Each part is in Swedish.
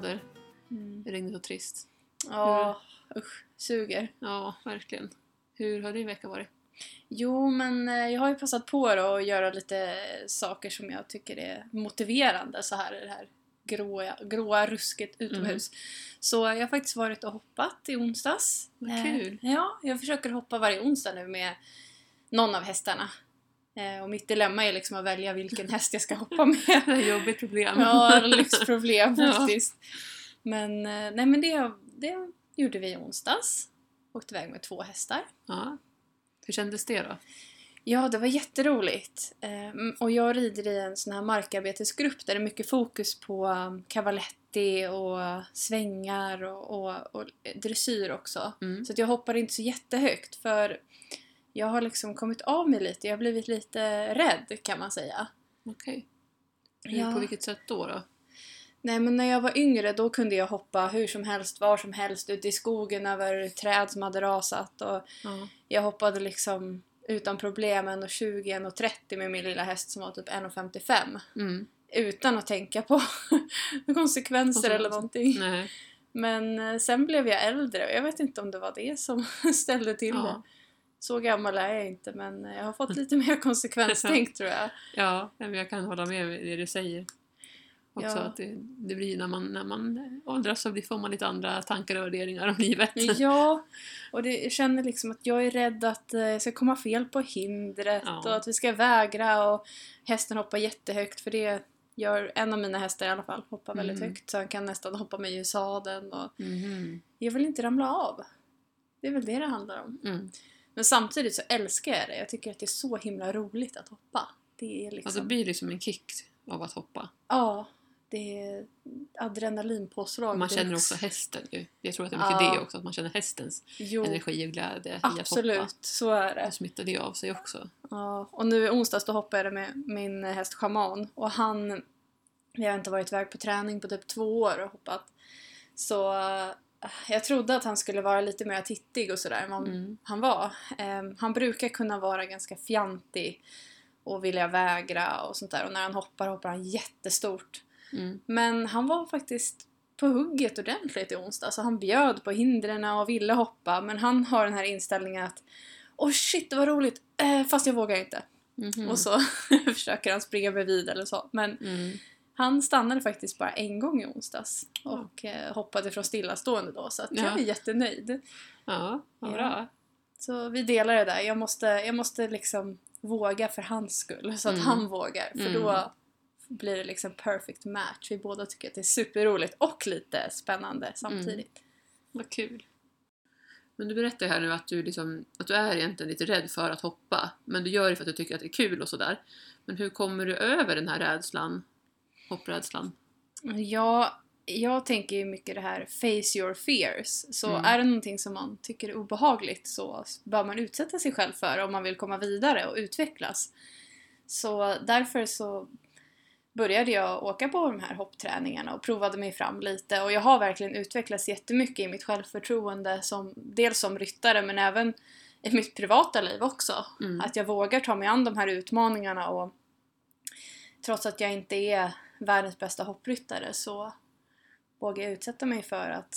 väder. Mm. Regnigt och trist. Ja, usch, suger. Ja, verkligen. Hur har din vecka varit? Jo, men eh, jag har ju passat på då att göra lite saker som jag tycker är motiverande så här i det här gråa, gråa rusket utomhus. Så jag har faktiskt varit och hoppat i onsdags. Vad Eh, kul. Ja, jag försöker hoppa varje onsdag nu med någon av hästarna. Eh, Och mitt dilemma är liksom att välja vilken häst jag ska hoppa med. Det är ett jobbigt problem. Ja, lyxproblem Ja. faktiskt. Men, eh, nej, men det, det gjorde vi i onsdags. Åkte iväg med två hästar. Ja. Hur kändes det då? Ja, det var jätteroligt. Ehm, och jag rider i en sån här markarbetesgrupp där det är mycket fokus på um, cavaletti och svängar och, och, och dressyr också. Mm. Så att jag hoppar inte så jättehögt för jag har liksom kommit av mig lite. Jag har blivit lite rädd kan man säga. Okej. Ja. På vilket sätt då? då? Nej men när jag var yngre då kunde jag hoppa hur som helst, var som helst, ute i skogen över träd som hade rasat och Ja. jag hoppade liksom utan problem 1,20, 1,30 med min lilla häst som var typ 1,55 Mm. utan att tänka på konsekvenser eller någonting. Nej. Men eh, sen blev jag äldre och jag vet inte om det var det som ställde till det. Så gammal är jag inte men jag har fått lite mer konsekvenstänk tror jag. ja, men jag kan hålla med det du säger. Också Ja. att det, det blir när man, när man åldras så får man lite andra tankar och värderingar om livet. Ja, och det, jag känner liksom att jag är rädd att eh, jag ska komma fel på hindret Ja. och att vi ska vägra och hästen hoppar jättehögt för det gör en av mina hästar i alla fall, hoppar väldigt Mm. högt så han kan nästan hoppa mig i sadeln och Mhm. jag vill inte ramla av. Det är väl det det handlar om. Mm. Men samtidigt så älskar jag det. Jag tycker att det är så himla roligt att hoppa. Det är liksom... Alltså det blir liksom en kick av att hoppa. Ja, det är adrenalinpåslag. Man känner också hästen ju. Jag tror att det är mycket Ja. det också, att man känner hästens Jo, energi och glädje i att hoppa. absolut. Så är det. Då smittar det av sig också. Ja, och nu i onsdags då hoppade jag med min häst Shaman och han, vi har inte varit iväg på träning på typ två år och hoppat. Så jag trodde att han skulle vara lite mer tittig och sådär än vad Mm. han var. Ehm, han brukar kunna vara ganska fjantig och vilja vägra och sånt där och när han hoppar hoppar han jättestort. Mm. Men han var faktiskt på hugget ordentligt i onsdag så han bjöd på hindren och ville hoppa men han har den här inställningen att Åh shit, det var roligt, eh, fast jag vågar inte. Mhm. Och så försöker han springa bredvid eller så. Men Mm. Han stannade faktiskt bara en gång i onsdags. Ja. Och eh, hoppade från stillastående då. Så att Ja. jag är jättenöjd. Ja, vad Ja. bra. Så vi delar det där. Jag måste, jag måste liksom våga för hans skull. Så att Mm. han vågar. För Mm. då blir det liksom perfect match. Vi båda tycker att det är superroligt och lite spännande samtidigt. Vad kul. Men du berättar ju här nu att du, liksom, att du är egentligen lite rädd för att hoppa. Men du gör det för att du tycker att det är kul och sådär. Men hur kommer du över den här rädslan? Hopprädslan? Ja, jag tänker ju mycket det här face your fears. Så Mm. är det någonting som man tycker är obehagligt så bör man utsätta sig själv för om man vill komma vidare och utvecklas. Så därför så började jag åka på de här hoppträningarna och provade mig fram lite och jag har verkligen utvecklats jättemycket i mitt självförtroende som dels som ryttare men även i mitt privata liv också. Mm. Att jag vågar ta mig an de här utmaningarna och trots att jag inte är världens bästa hoppryttare så vågar jag utsätta mig för att,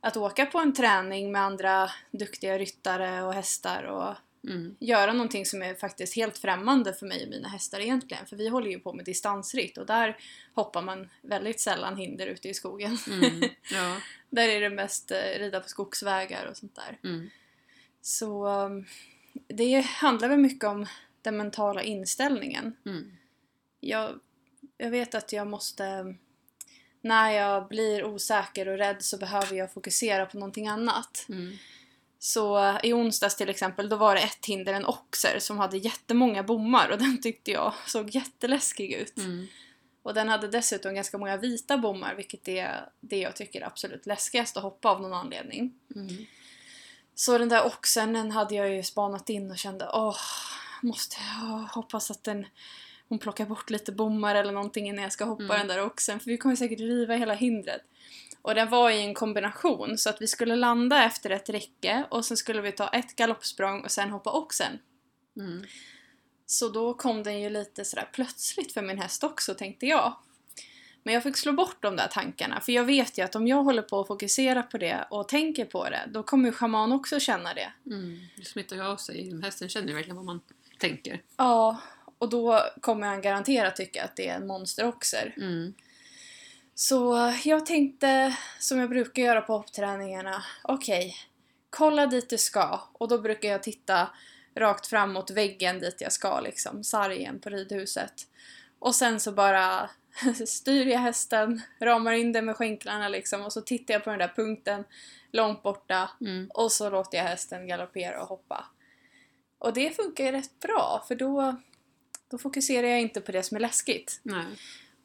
att åka på en träning med andra duktiga ryttare och hästar och Mm. göra någonting som är faktiskt helt främmande för mig och mina hästar egentligen. För vi håller ju på med distansritt och där hoppar man väldigt sällan hinder ute i skogen. Mm. Ja. där är det mest eh, rida på skogsvägar och sånt där. Mm. Så um, det handlar väl mycket om den mentala inställningen. Mm. Jag, jag vet att jag måste... När jag blir osäker och rädd så behöver jag fokusera på någonting annat. Mm. Så i onsdags till exempel, då var det ett hinder, en oxer, som hade jättemånga bommar och den tyckte jag såg jätteläskig ut. Mm. Och den hade dessutom ganska många vita bommar, vilket är det jag tycker är absolut läskigast att hoppa av någon anledning. Mm. Så den där oxen, den hade jag ju spanat in och kände åh, måste jag hoppas att den hon plockar bort lite bommar eller någonting innan jag ska hoppa Mm. den där oxen för vi kommer säkert riva hela hindret. Och den var i en kombination så att vi skulle landa efter ett räcke och sen skulle vi ta ett galoppsprång och sen hoppa oxen. Mm. Så då kom den ju lite sådär plötsligt för min häst också tänkte jag. Men jag fick slå bort de där tankarna för jag vet ju att om jag håller på att fokusera på det och tänker på det då kommer ju schaman också känna det. Mm. Det smittar ju av sig. Hästen känner ju verkligen vad man tänker. Ja, och då kommer han garanterat tycka att det är en monsteroxer. Mm. Så jag tänkte, som jag brukar göra på hoppträningarna, okej, kolla dit du ska. Och då brukar jag titta rakt fram mot väggen dit jag ska, liksom, sargen på ridhuset. Och sen så bara styr jag hästen, ramar in den med skänklarna liksom och så tittar jag på den där punkten långt borta Mm. och så låter jag hästen galoppera och hoppa. Och det funkar ju rätt bra för då, då fokuserar jag inte på det som är läskigt. Nej.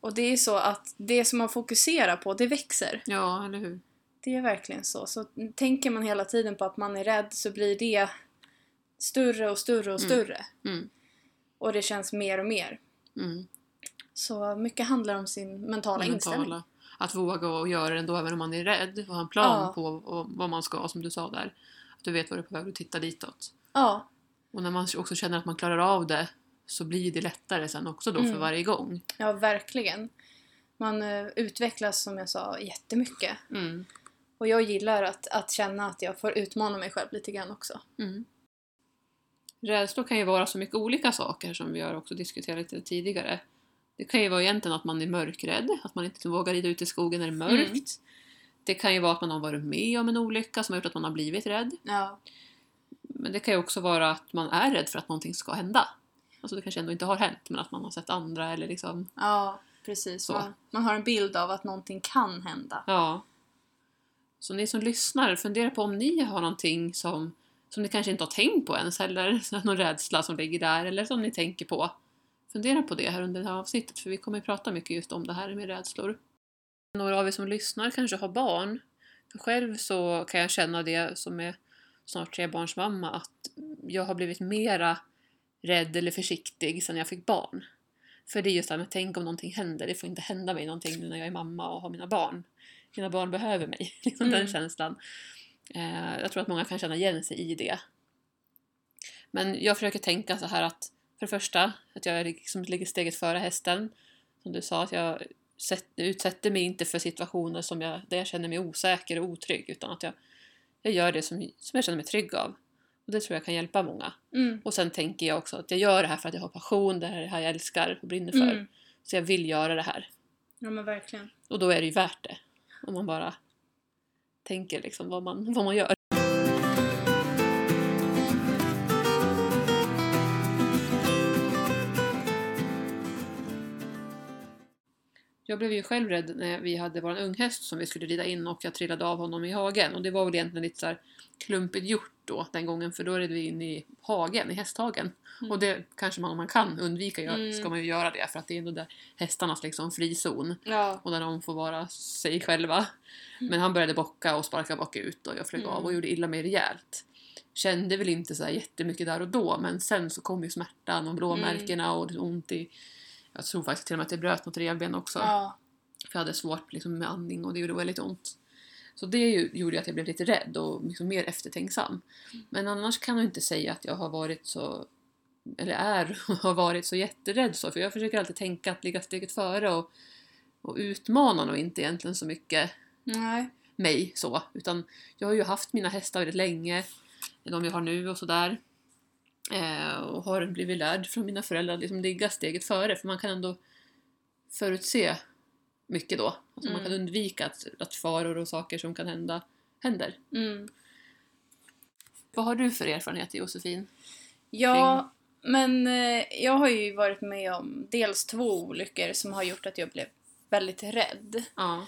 Och det är så att det som man fokuserar på, det växer. Ja, eller hur? Det är verkligen så. Så tänker man hela tiden på att man är rädd så blir det större och större och Mm. större. Mm. Och det känns mer och mer. Mm. Så mycket handlar om sin mentala inställning. Mentala. Att våga och göra det ändå även om man är rädd och ha en plan Ja. på och vad man ska, som du sa där. Att du vet vad du är på väg att titta ditåt. Ja, Och när man också känner att man klarar av det så blir det lättare sen också då för Mm. varje gång. ja verkligen. Man eh, utvecklas som jag sa jättemycket. Mm. Och jag gillar att, att känna att jag får utmana mig själv lite grann också. Mm. Rädslor kan ju vara så mycket olika saker som vi har också diskuterat lite tidigare. Det kan ju vara egentligen att man är mörkrädd, att man inte vågar rida ut i skogen när det är mörkt. Mm. Det kan ju vara att man har varit med om en olycka som har gjort att man har blivit rädd. Ja, Men det kan ju också vara att man är rädd för att någonting ska hända. Alltså det kanske ändå inte har hänt, men att man har sett andra eller liksom... ja precis. Så. Man, man har en bild av att någonting kan hända. Ja. Så ni som lyssnar, fundera på om ni har någonting som, som ni kanske inte har tänkt på ens, eller någon rädsla som ligger där, eller som ni tänker på. Fundera på det här under det här avsnittet, för vi kommer att prata mycket just om det här med rädslor. Några av er som lyssnar kanske har barn. För själv så kan jag känna det som är snart trebarnsmamma, att jag har blivit mera rädd eller försiktig sedan jag fick barn. För det är just det här med tänk om någonting händer, det får inte hända mig någonting nu när jag är mamma och har mina barn. Mina barn behöver mig, liksom den Mm. känslan. Eh, jag tror att många kan känna igen sig i det. Men jag försöker tänka så här att för det första, att jag liksom ligger steget före hästen. Som du sa, att jag sätt, utsätter mig inte för situationer som jag, där jag känner mig osäker och otrygg utan att jag, jag gör det som, som jag känner mig trygg av. Och det tror jag kan hjälpa många. Mm. Och sen tänker jag också att jag gör det här för att jag har passion, det här är det här jag älskar och brinner för. Mm. Så jag vill göra det här. Ja men verkligen. Och då är det ju värt det. Om man bara tänker liksom vad man, vad man gör. Jag blev ju själv rädd när vi hade vår unghäst som vi skulle rida in och jag trillade av honom i hagen. Och det var väl egentligen lite så klumpigt gjort då den gången för då red vi in i hagen, i hästhagen. Mm. Och det kanske man om man kan undvika gör, Mm. ska man ju göra det för att det är ändå där hästarnas liksom frizon Ja. och där de får vara sig själva. Men han började bocka och sparka bakut och jag flög Mm. av och gjorde illa mig rejält. Kände väl inte så här jättemycket där och då men sen så kom ju smärtan och blåmärkena och det ont i... Jag tror faktiskt till och med att jag bröt något revben också. Ja. För jag hade svårt liksom, med andning och det gjorde väldigt ont. Så det ju, gjorde att jag blev lite rädd och liksom mer eftertänksam. Men annars kan jag inte säga att jag har varit så eller är och har varit så jätterädd så. För jag försöker alltid tänka att ligga steget före och, och utmana nog inte egentligen så mycket Nej. mig så. Utan jag har ju haft mina hästar väldigt länge, de jag har nu och sådär. Eh, och har blivit lärd från mina föräldrar att liksom ligga steget före för man kan ändå förutse mycket då. Alltså man Mm. kan undvika att, att faror och saker som kan hända händer. Mm. Vad har du för erfarenhet Josefin? Ja, men eh, jag har ju varit med om dels två olyckor som har gjort att jag blev väldigt rädd. Ja.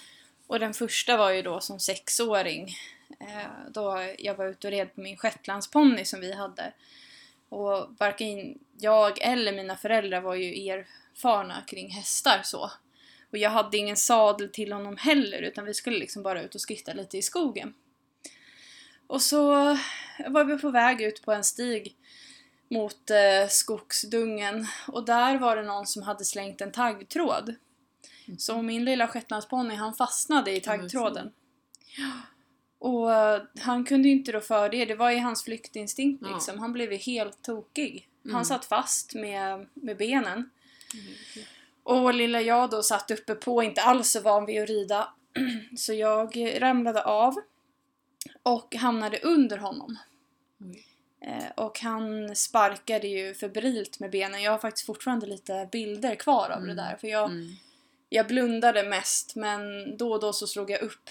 Och den första var ju då som sexåring. Eh, då jag var ute och red på min shetlandsponny som vi hade. Och varken jag eller mina föräldrar var ju erfarna kring hästar så. Och jag hade ingen sadel till honom heller utan vi skulle liksom bara ut och skritta lite i skogen. Och så var vi på väg ut på en stig mot eh, skogsdungen och där var det någon som hade slängt en taggtråd. Så min lilla shetlandsponny han fastnade i taggtråden. Och eh, han kunde ju inte rå för det, det var ju hans flyktinstinkt Ja. liksom. Han blev ju helt tokig. Mm. Han satt fast med, med benen. Och lilla jag då satt uppe på, inte alls så van vid att rida. Så jag ramlade av och hamnade under honom. Oj. Eh, Och han sparkade ju febrilt med benen. Jag har faktiskt fortfarande lite bilder kvar av Mm. det där. För jag, Mm. jag blundade mest men då och då så slog jag upp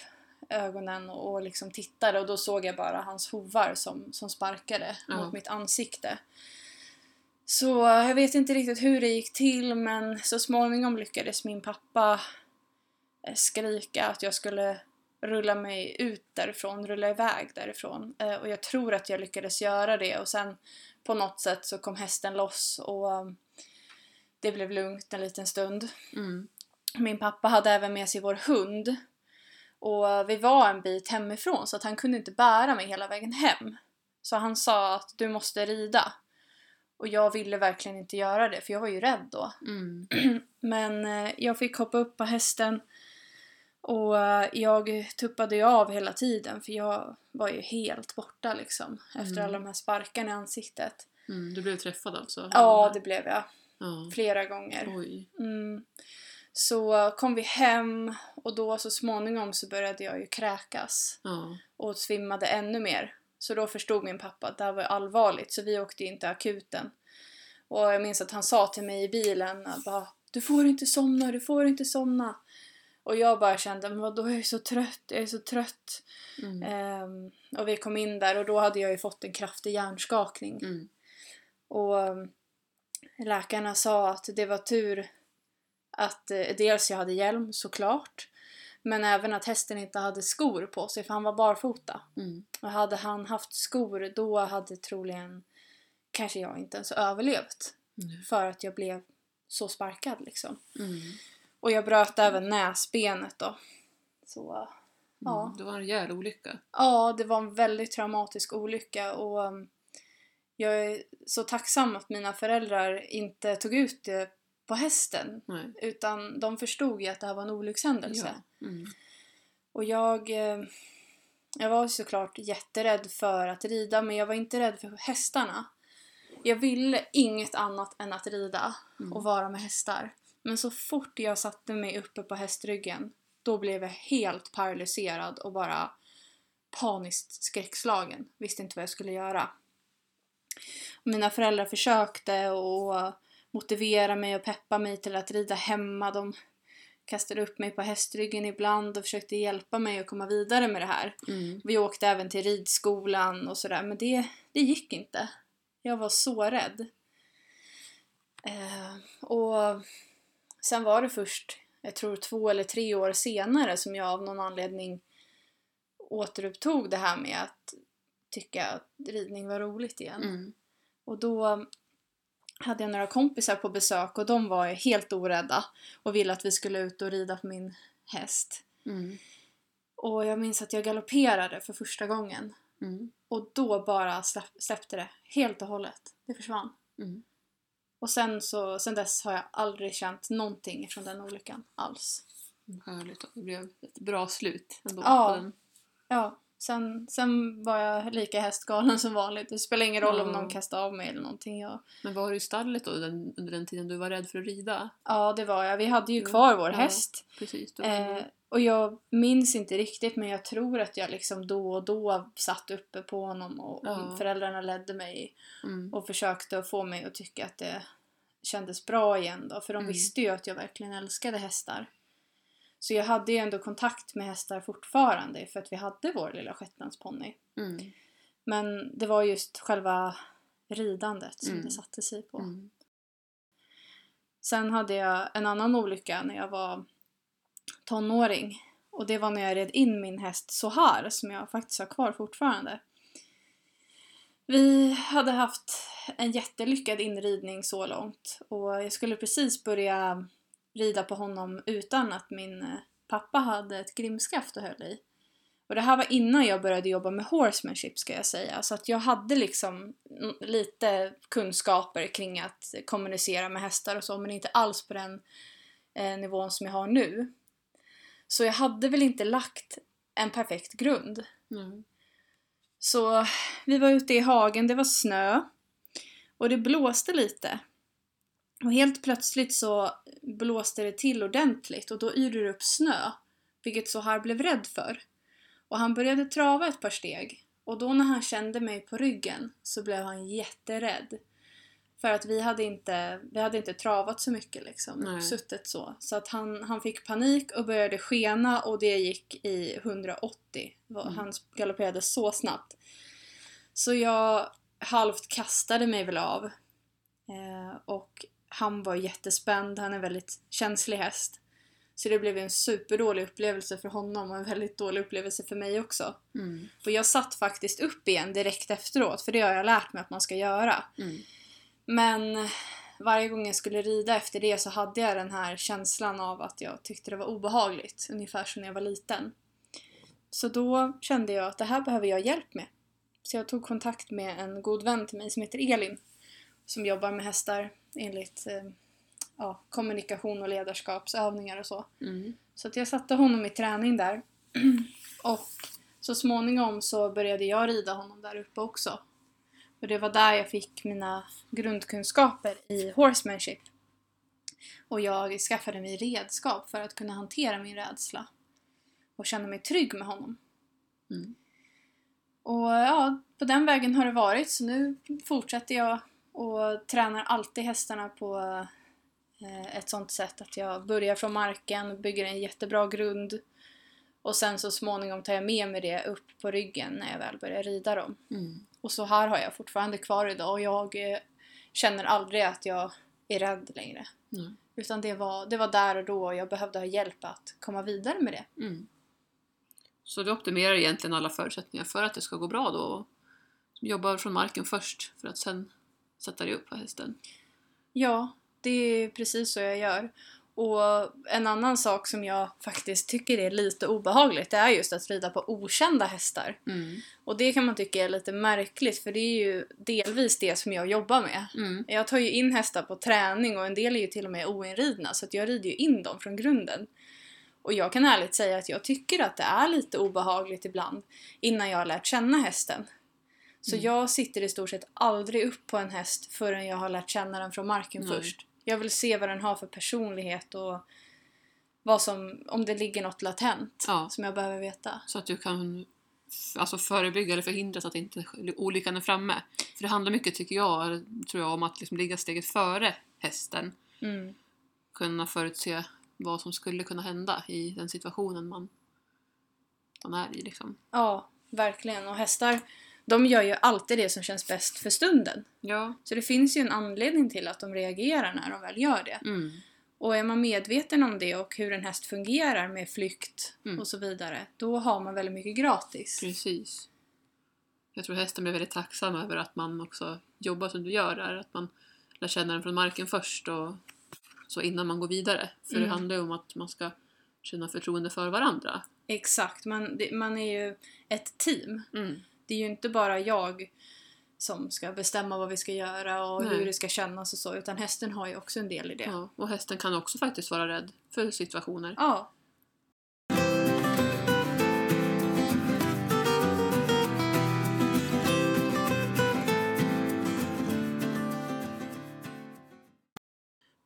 ögonen och, och liksom tittade och då såg jag bara hans hovar som, som sparkade mot mitt ansikte. Så jag vet inte riktigt hur det gick till men så småningom lyckades min pappa eh, skrika att jag skulle rulla mig ut därifrån, rulla iväg därifrån. Eh, Och jag tror att jag lyckades göra det och sen på något sätt så kom hästen loss och eh, det blev lugnt en liten stund. Mm. Min pappa hade även med sig vår hund. Och vi var en bit hemifrån så att han kunde inte bära mig hela vägen hem. Så han sa att du måste rida. Och jag ville verkligen inte göra det för jag var ju rädd då. Mm. Men eh, jag fick hoppa upp på hästen och eh, jag tuppade ju av hela tiden för jag var ju helt borta liksom. Efter Mm. alla de här sparkarna i ansiktet. Mm. Du blev träffad alltså? Ja, det blev jag. Ja. Flera gånger. Oj. Mm. Så kom vi hem och då så småningom så började jag ju kräkas Ja. och svimmade ännu mer. Så då förstod min pappa att det här var allvarligt så vi åkte in till akuten. Och jag minns att han sa till mig i bilen att bara, Du får inte somna, du får inte somna. Och jag bara kände, men vadå, jag är så trött, jag är så trött. Mm. Ehm, och vi kom in där och då hade jag ju fått en kraftig hjärnskakning. Mm. Och um, läkarna sa att det var tur att eh, dels jag hade hjälm såklart. Men även att hästen inte hade skor på sig för han var barfota. Mm. Och hade han haft skor då hade troligen kanske jag inte ens överlevt. Mm. För att jag blev så sparkad liksom. Mm. Och jag bröt även näsbenet då. Så Mm. Ja. Det var en rejäl olycka. Ja, det var en väldigt traumatisk olycka och um, jag är så tacksam att mina föräldrar inte tog ut det på hästen. Nej. Utan de förstod ju att det här var en olyckshändelse. Ja. Mm. Och jag, eh, jag var såklart jätterädd för att rida men jag var inte rädd för hästarna. Jag ville inget annat än att rida Mm. och vara med hästar. Men så fort jag satte mig uppe på hästryggen då blev jag helt paralyserad och bara paniskt skräckslagen. Visste inte vad jag skulle göra. Mina föräldrar försökte och motivera mig och peppa mig till att rida hemma. De kastade upp mig på hästryggen ibland och försökte hjälpa mig att komma vidare med det här. Mm. Vi åkte även till ridskolan och sådär men det, det gick inte. Jag var så rädd. Eh, och sen var det först, jag tror två eller tre år senare som jag av någon anledning återupptog det här med att tycka att ridning var roligt igen. Mm. Och då hade jag några kompisar på besök och de var helt orädda och ville att vi skulle ut och rida på min häst. Mm. Och jag minns att jag galopperade för första gången. Mm. Och då bara släpp, släppte det helt och hållet. Det försvann. Mm. Och sen, så, sen dess har jag aldrig känt någonting från den olyckan alls. Härligt. Det blev ett bra slut ändå Ja. på den. Ja, sen, sen var jag lika hästgalen som vanligt. Det spelar ingen roll om Ja. någon kastade av mig eller någonting. Jag, Men var du i stallet då den, under den tiden du var rädd för att rida? ja, det var jag. Vi hade ju Mm. kvar vår Ja. häst. Precis. Eh, och jag minns inte riktigt men jag tror att jag liksom då och då satt uppe på honom och Ja. föräldrarna ledde mig mm. och försökte få mig att tycka att det kändes bra igen då. För de Mm. visste ju att jag verkligen älskade hästar. Så jag hade ju ändå kontakt med hästar fortfarande för att vi hade vår lilla shetlandsponny. Mm. Men det var just själva ridandet som Mm. det satte sig på. Mm. Sen hade jag en annan olycka när jag var tonåring. Och det var när jag red in min häst Sohar som jag faktiskt har kvar fortfarande. Vi hade haft en jättelyckad inridning så långt och jag skulle precis börja rida på honom utan att min eh, pappa hade ett grimskaft och höll i. Och det här var innan jag började jobba med horsemanship ska jag säga. Så att jag hade liksom lite kunskaper kring att kommunicera med hästar och så men inte alls på den eh, nivån som jag har nu. Så jag hade väl inte lagt en perfekt grund. Mm. Så vi var ute i hagen, det var snö och det blåste lite. Och helt plötsligt så blåste det till ordentligt och då yrde det upp snö, vilket Sohar blev rädd för. Och han började trava ett par steg och då när han kände mig på ryggen så blev han jätterädd. För att vi hade inte, vi hade inte travat så mycket liksom, Nej. suttit så. Så att han, han fick panik och började skena och det gick i 180. Va- Mm. Han galopperade så snabbt. Så jag halvt kastade mig väl av. Eh, och han var jättespänd, han är en väldigt känslig häst. Så det blev en superdålig upplevelse för honom och en väldigt dålig upplevelse för mig också. Mm. Och jag satt faktiskt upp igen direkt efteråt, för det har jag lärt mig att man ska göra. Mm. Men varje gång jag skulle rida efter det så hade jag den här känslan av att jag tyckte det var obehagligt, ungefär som när jag var liten. Så då kände jag att det här behöver jag hjälp med. Så jag tog kontakt med en god vän till mig som heter Elin, som jobbar med hästar enligt eh, ja, kommunikation och ledarskapsövningar och så. Mm. Så att jag satte honom i träning där. Och så småningom så började jag rida honom där uppe också. Och det var där jag fick mina grundkunskaper i horsemanship. Och jag skaffade mig redskap för att kunna hantera min rädsla. Och känna mig trygg med honom. Mm. Och ja, på den vägen har det varit. Så nu fortsätter jag och tränar alltid hästarna på eh, ett sånt sätt att jag börjar från marken, bygger en jättebra grund och sen så småningom tar jag med mig det upp på ryggen när jag väl börjar rida dem. Mm. Och så här har jag fortfarande kvar idag och jag eh, känner aldrig att jag är rädd längre. Mm. Utan det var, det var där och då och jag behövde ha hjälp att komma vidare med det. Mm. Så du optimerar egentligen alla förutsättningar för att det ska gå bra då? Jobbar från marken först för att sen sätta dig upp på hästen? Ja, det är precis så jag gör. Och en annan sak som jag faktiskt tycker är lite obehagligt det är just att rida på okända hästar. Mm. Och det kan man tycka är lite märkligt för det är ju delvis det som jag jobbar med. Mm. Jag tar ju in hästar på träning och en del är ju till och med oinridna så jag rider ju in dem från grunden. Och jag kan ärligt säga att jag tycker att det är lite obehagligt ibland innan jag har lärt känna hästen. Så Mm. jag sitter i stort sett aldrig upp på en häst förrän jag har lärt känna den från marken Nej. först. Jag vill se vad den har för personlighet och vad som, om det ligger något latent Ja. som jag behöver veta. Så att du kan alltså förebygga eller förhindra så att inte olyckan är framme. För det handlar mycket, tycker jag, tror jag om att liksom ligga steget före hästen. Mm. Kunna förutse vad som skulle kunna hända i den situationen man, man är i. Liksom. Ja, verkligen. Och hästar, de gör ju alltid det som känns bäst för stunden. Ja. Så det finns ju en anledning till att de reagerar när de väl gör det. Mm. Och är man medveten om det och hur en häst fungerar med flykt Mm. och så vidare, då har man väldigt mycket gratis. Precis. Jag tror hästen blir väldigt tacksam över att man också jobbar som du gör där. Att man lär känna den från marken först och så innan man går vidare. För Mm. det handlar ju om att man ska känna förtroende för varandra. Exakt, man, det, man är ju ett team. Mm. Det är ju inte bara jag som ska bestämma vad vi ska göra och Nej. hur det ska kännas och så, utan hästen har ju också en del i det. Ja, och hästen kan också faktiskt vara rädd för situationer. Ja.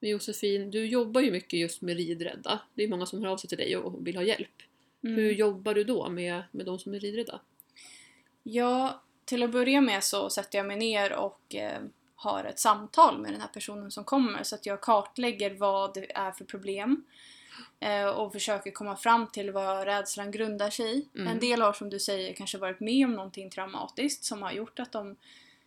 Men Josefin, du jobbar ju mycket just med ridrädda. Det är många som hör av sig till dig och vill ha hjälp. Mm. Hur jobbar du då med, med de som är ridrädda? Ja, till att börja med så sätter jag mig ner och eh, har ett samtal med den här personen som kommer så att jag kartlägger vad det är för problem eh, och försöker komma fram till vad rädslan grundar sig i. Mm. En del har som du säger kanske varit med om någonting traumatiskt som har gjort att de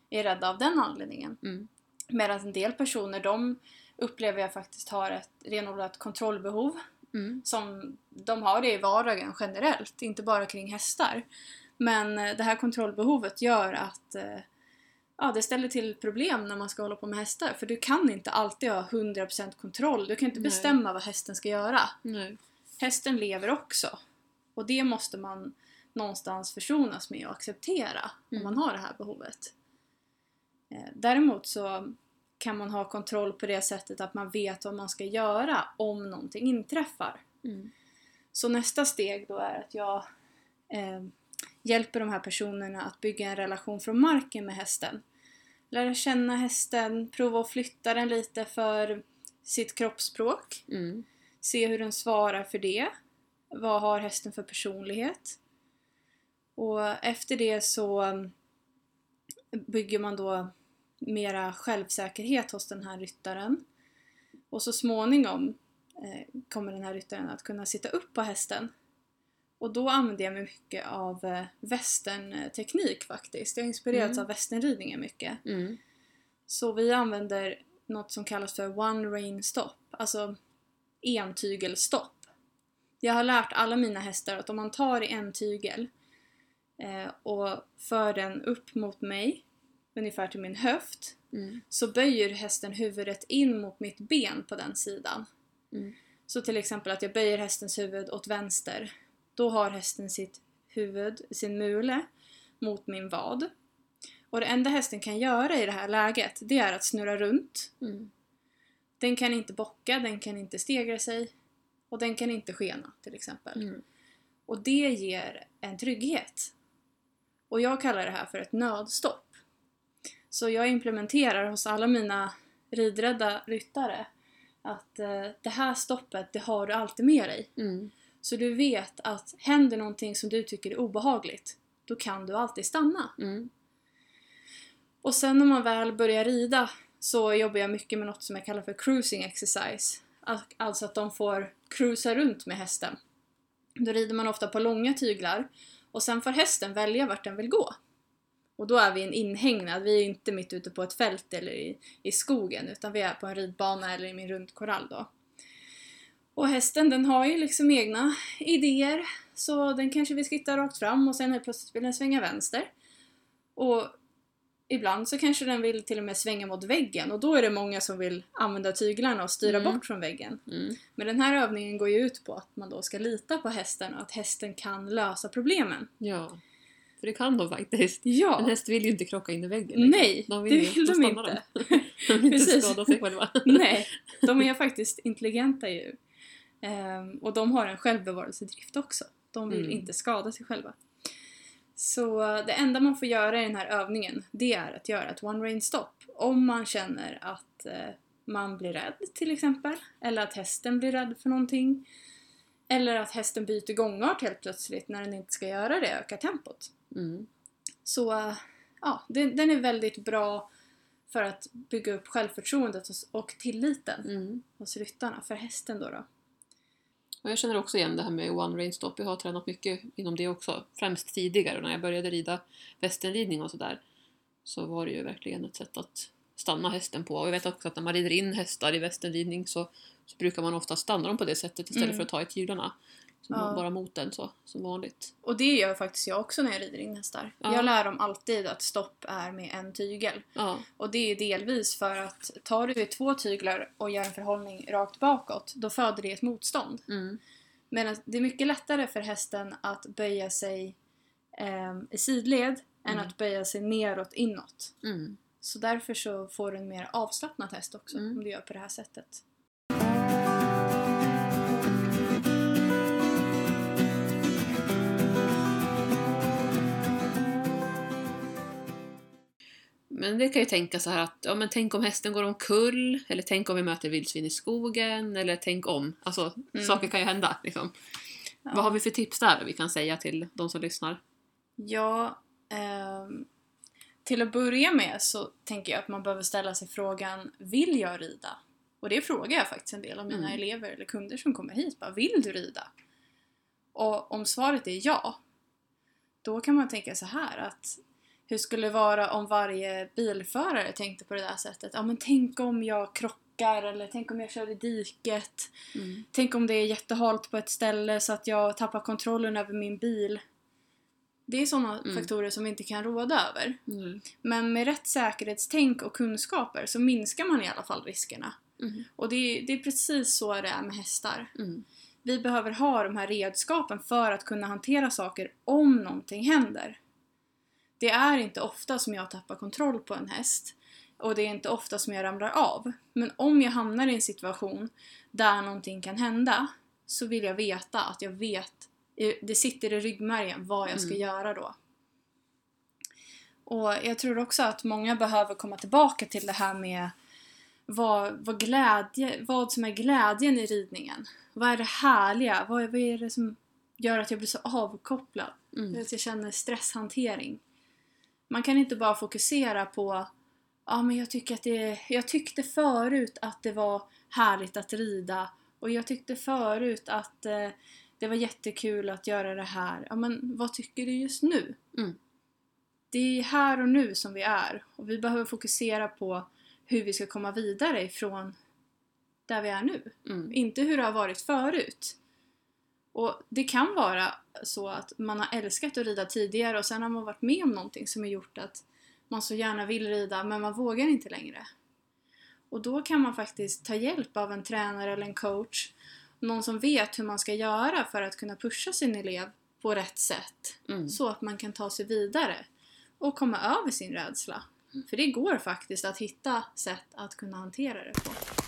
är rädda av den anledningen. Mm. Medan en del personer, de upplever jag faktiskt har ett renodlat kontrollbehov Mm. som de har det i vardagen generellt, inte bara kring hästar. Men eh, det här kontrollbehovet gör att eh, ja, det ställer till problem när man ska hålla på med hästar. För du kan inte alltid ha 100% kontroll. Du kan inte Nej. bestämma vad hästen ska göra. Nej. Hästen lever också. Och det måste man någonstans försonas med och acceptera Mm. om man har det här behovet. Eh, Däremot så kan man ha kontroll på det sättet att man vet vad man ska göra om någonting inträffar. Mm. Så nästa steg då är att jag eh, hjälper de här personerna att bygga en relation från marken med hästen. Lära känna hästen, prova att flytta den lite för sitt kroppsspråk. Mm. Se hur den svarar för det. Vad har hästen för personlighet? Och efter det så bygger man då mera självsäkerhet hos den här ryttaren. Och så småningom eh, kommer den här ryttaren att kunna sitta upp på hästen. Och då använder jag mig mycket av eh, västernteknik faktiskt. Jag har inspirerats Mm. av västernridningen mycket. Mm. Så vi använder något som kallas för one rain stop, alltså entygelstopp. Jag har lärt alla mina hästar att om man tar i en tygel eh, och för den upp mot mig, ungefär till min höft, Mm. så böjer hästen huvudet in mot mitt ben på den sidan. Mm. Så till exempel att jag böjer hästens huvud åt vänster. Då har hästen sitt huvud, sin mule, mot min vad. Och det enda hästen kan göra i det här läget, det är att snurra runt. Mm. Den kan inte bocka, den kan inte stegra sig och den kan inte skena till exempel. Mm. Och det ger en trygghet. Och jag kallar det här för ett nödstopp. Så jag implementerar hos alla mina ridrädda ryttare att eh, det här stoppet, det har du alltid med dig. Mm. Så du vet att händer någonting som du tycker är obehagligt, då kan du alltid stanna. Mm. Och sen när man väl börjar rida så jobbar jag mycket med något som jag kallar för cruising exercise. Al- Alltså att de får cruisa runt med hästen. Då rider man ofta på långa tyglar och sen får hästen välja vart den vill gå. Och då är vi en inhägnad, vi är inte mitt ute på ett fält eller i, i skogen utan vi är på en ridbana eller i min rundkorall då. Och hästen den har ju liksom egna idéer så den kanske vill skritta rakt fram och sen helt plötsligt vill den svänga vänster. Och ibland så kanske den vill till och med svänga mot väggen och då är det många som vill använda tyglarna och styra Mm. bort från väggen. Mm. Men den här övningen går ju ut på att man då ska lita på hästen och att hästen kan lösa problemen. Ja. För det kan de faktiskt. En Ja! häst vill ju inte krocka in i väggen. liksom. Nej, de det ju- vill de inte. De. de vill inte skada sig själva. Nej, de är faktiskt intelligenta djur. Ehm, och de har en självbevarelsedrift också. De vill Mm. inte skada sig själva. Så det enda man får göra i den här övningen, det är att göra ett one rain stop. Om man känner att eh, man blir rädd till exempel, eller att hästen blir rädd för någonting. Eller att hästen byter gångart helt plötsligt när den inte ska göra det, ökar tempot. Mm. Så eh, ja, den, den är väldigt bra för att bygga upp självförtroendet hos- och tilliten Mm. hos ryttarna, för hästen då. då. Och jag känner också igen det här med one rain stop. Jag har tränat mycket inom det också. Främst tidigare när jag började rida västernridning och sådär. Så var det ju verkligen ett sätt att stanna hästen på. Och jag vet också att när man rider in hästar i västernridning så, så brukar man ofta stanna dem på det sättet istället Mm. för att ta i tyglarna. Så Ja. bara mot den så, som vanligt. Och det gör faktiskt jag också när jag rider in hästar. Ja. Jag lär dem alltid att stopp är med en tygel. Ja. Och det är delvis för att tar du två tyglar och gör en förhållning rakt bakåt, då föder det ett motstånd. Mm. Men det är mycket lättare för hästen att böja sig ehm, i sidled än Mm. att böja sig neråt inåt. Mm. Så därför så får du en mer avslappnad häst också Mm. om du gör på det här sättet. Men det kan ju tänka så här att, ja men tänk om hästen går omkull, eller tänk om vi möter vildsvin i skogen, eller tänk om. Alltså, Mm. saker kan ju hända liksom. Ja. Vad har vi för tips där vi kan säga till de som lyssnar? Ja, ehm, till att börja med så tänker jag att man behöver ställa sig frågan Vill jag rida? Och det frågar jag faktiskt en del av mina Mm. elever eller kunder som kommer hit. Bara, Vill du rida? Och om svaret är ja, då kan man tänka så här att hur skulle det vara om varje bilförare tänkte på det där sättet? Ja men tänk om jag krockar eller tänk om jag kör i diket. Mm. Tänk om det är jättehalt på ett ställe så att jag tappar kontrollen över min bil. Det är sådana Mm. faktorer som vi inte kan råda över. Mm. Men med rätt säkerhetstänk och kunskaper så minskar man i alla fall riskerna. Mm. Och det är, det är precis så det är med hästar. Mm. Vi behöver ha de här redskapen för att kunna hantera saker om någonting händer. Det är inte ofta som jag tappar kontroll på en häst. Och det är inte ofta som jag ramlar av. Men om jag hamnar i en situation där någonting kan hända så vill jag veta att jag vet i- det sitter i ryggmärgen vad jag ska Mm. göra då. Och jag tror också att många behöver komma tillbaka till det här med vad, vad, glädje, vad som är glädjen i ridningen. Vad är det härliga? Vad, vad är det som gör att jag blir så avkopplad? Mm. Att jag känner stresshantering. Man kan inte bara fokusera på Ja men jag tycker att det, jag tyckte förut att det var härligt att rida och jag tyckte förut att eh, det var jättekul att göra det här. Ja men vad tycker du just nu? Mm. Det är här och nu som vi är och vi behöver fokusera på hur vi ska komma vidare ifrån där vi är nu. Mm. Inte hur det har varit förut. Och det kan vara så att man har älskat att rida tidigare och sen har man varit med om någonting som har gjort att man så gärna vill rida men man vågar inte längre. Och då kan man faktiskt ta hjälp av en tränare eller en coach. Någon som vet hur man ska göra för att kunna pusha sin elev på rätt sätt. Mm. Så att man kan ta sig vidare och komma över sin rädsla. För det går faktiskt att hitta sätt att kunna hantera det på.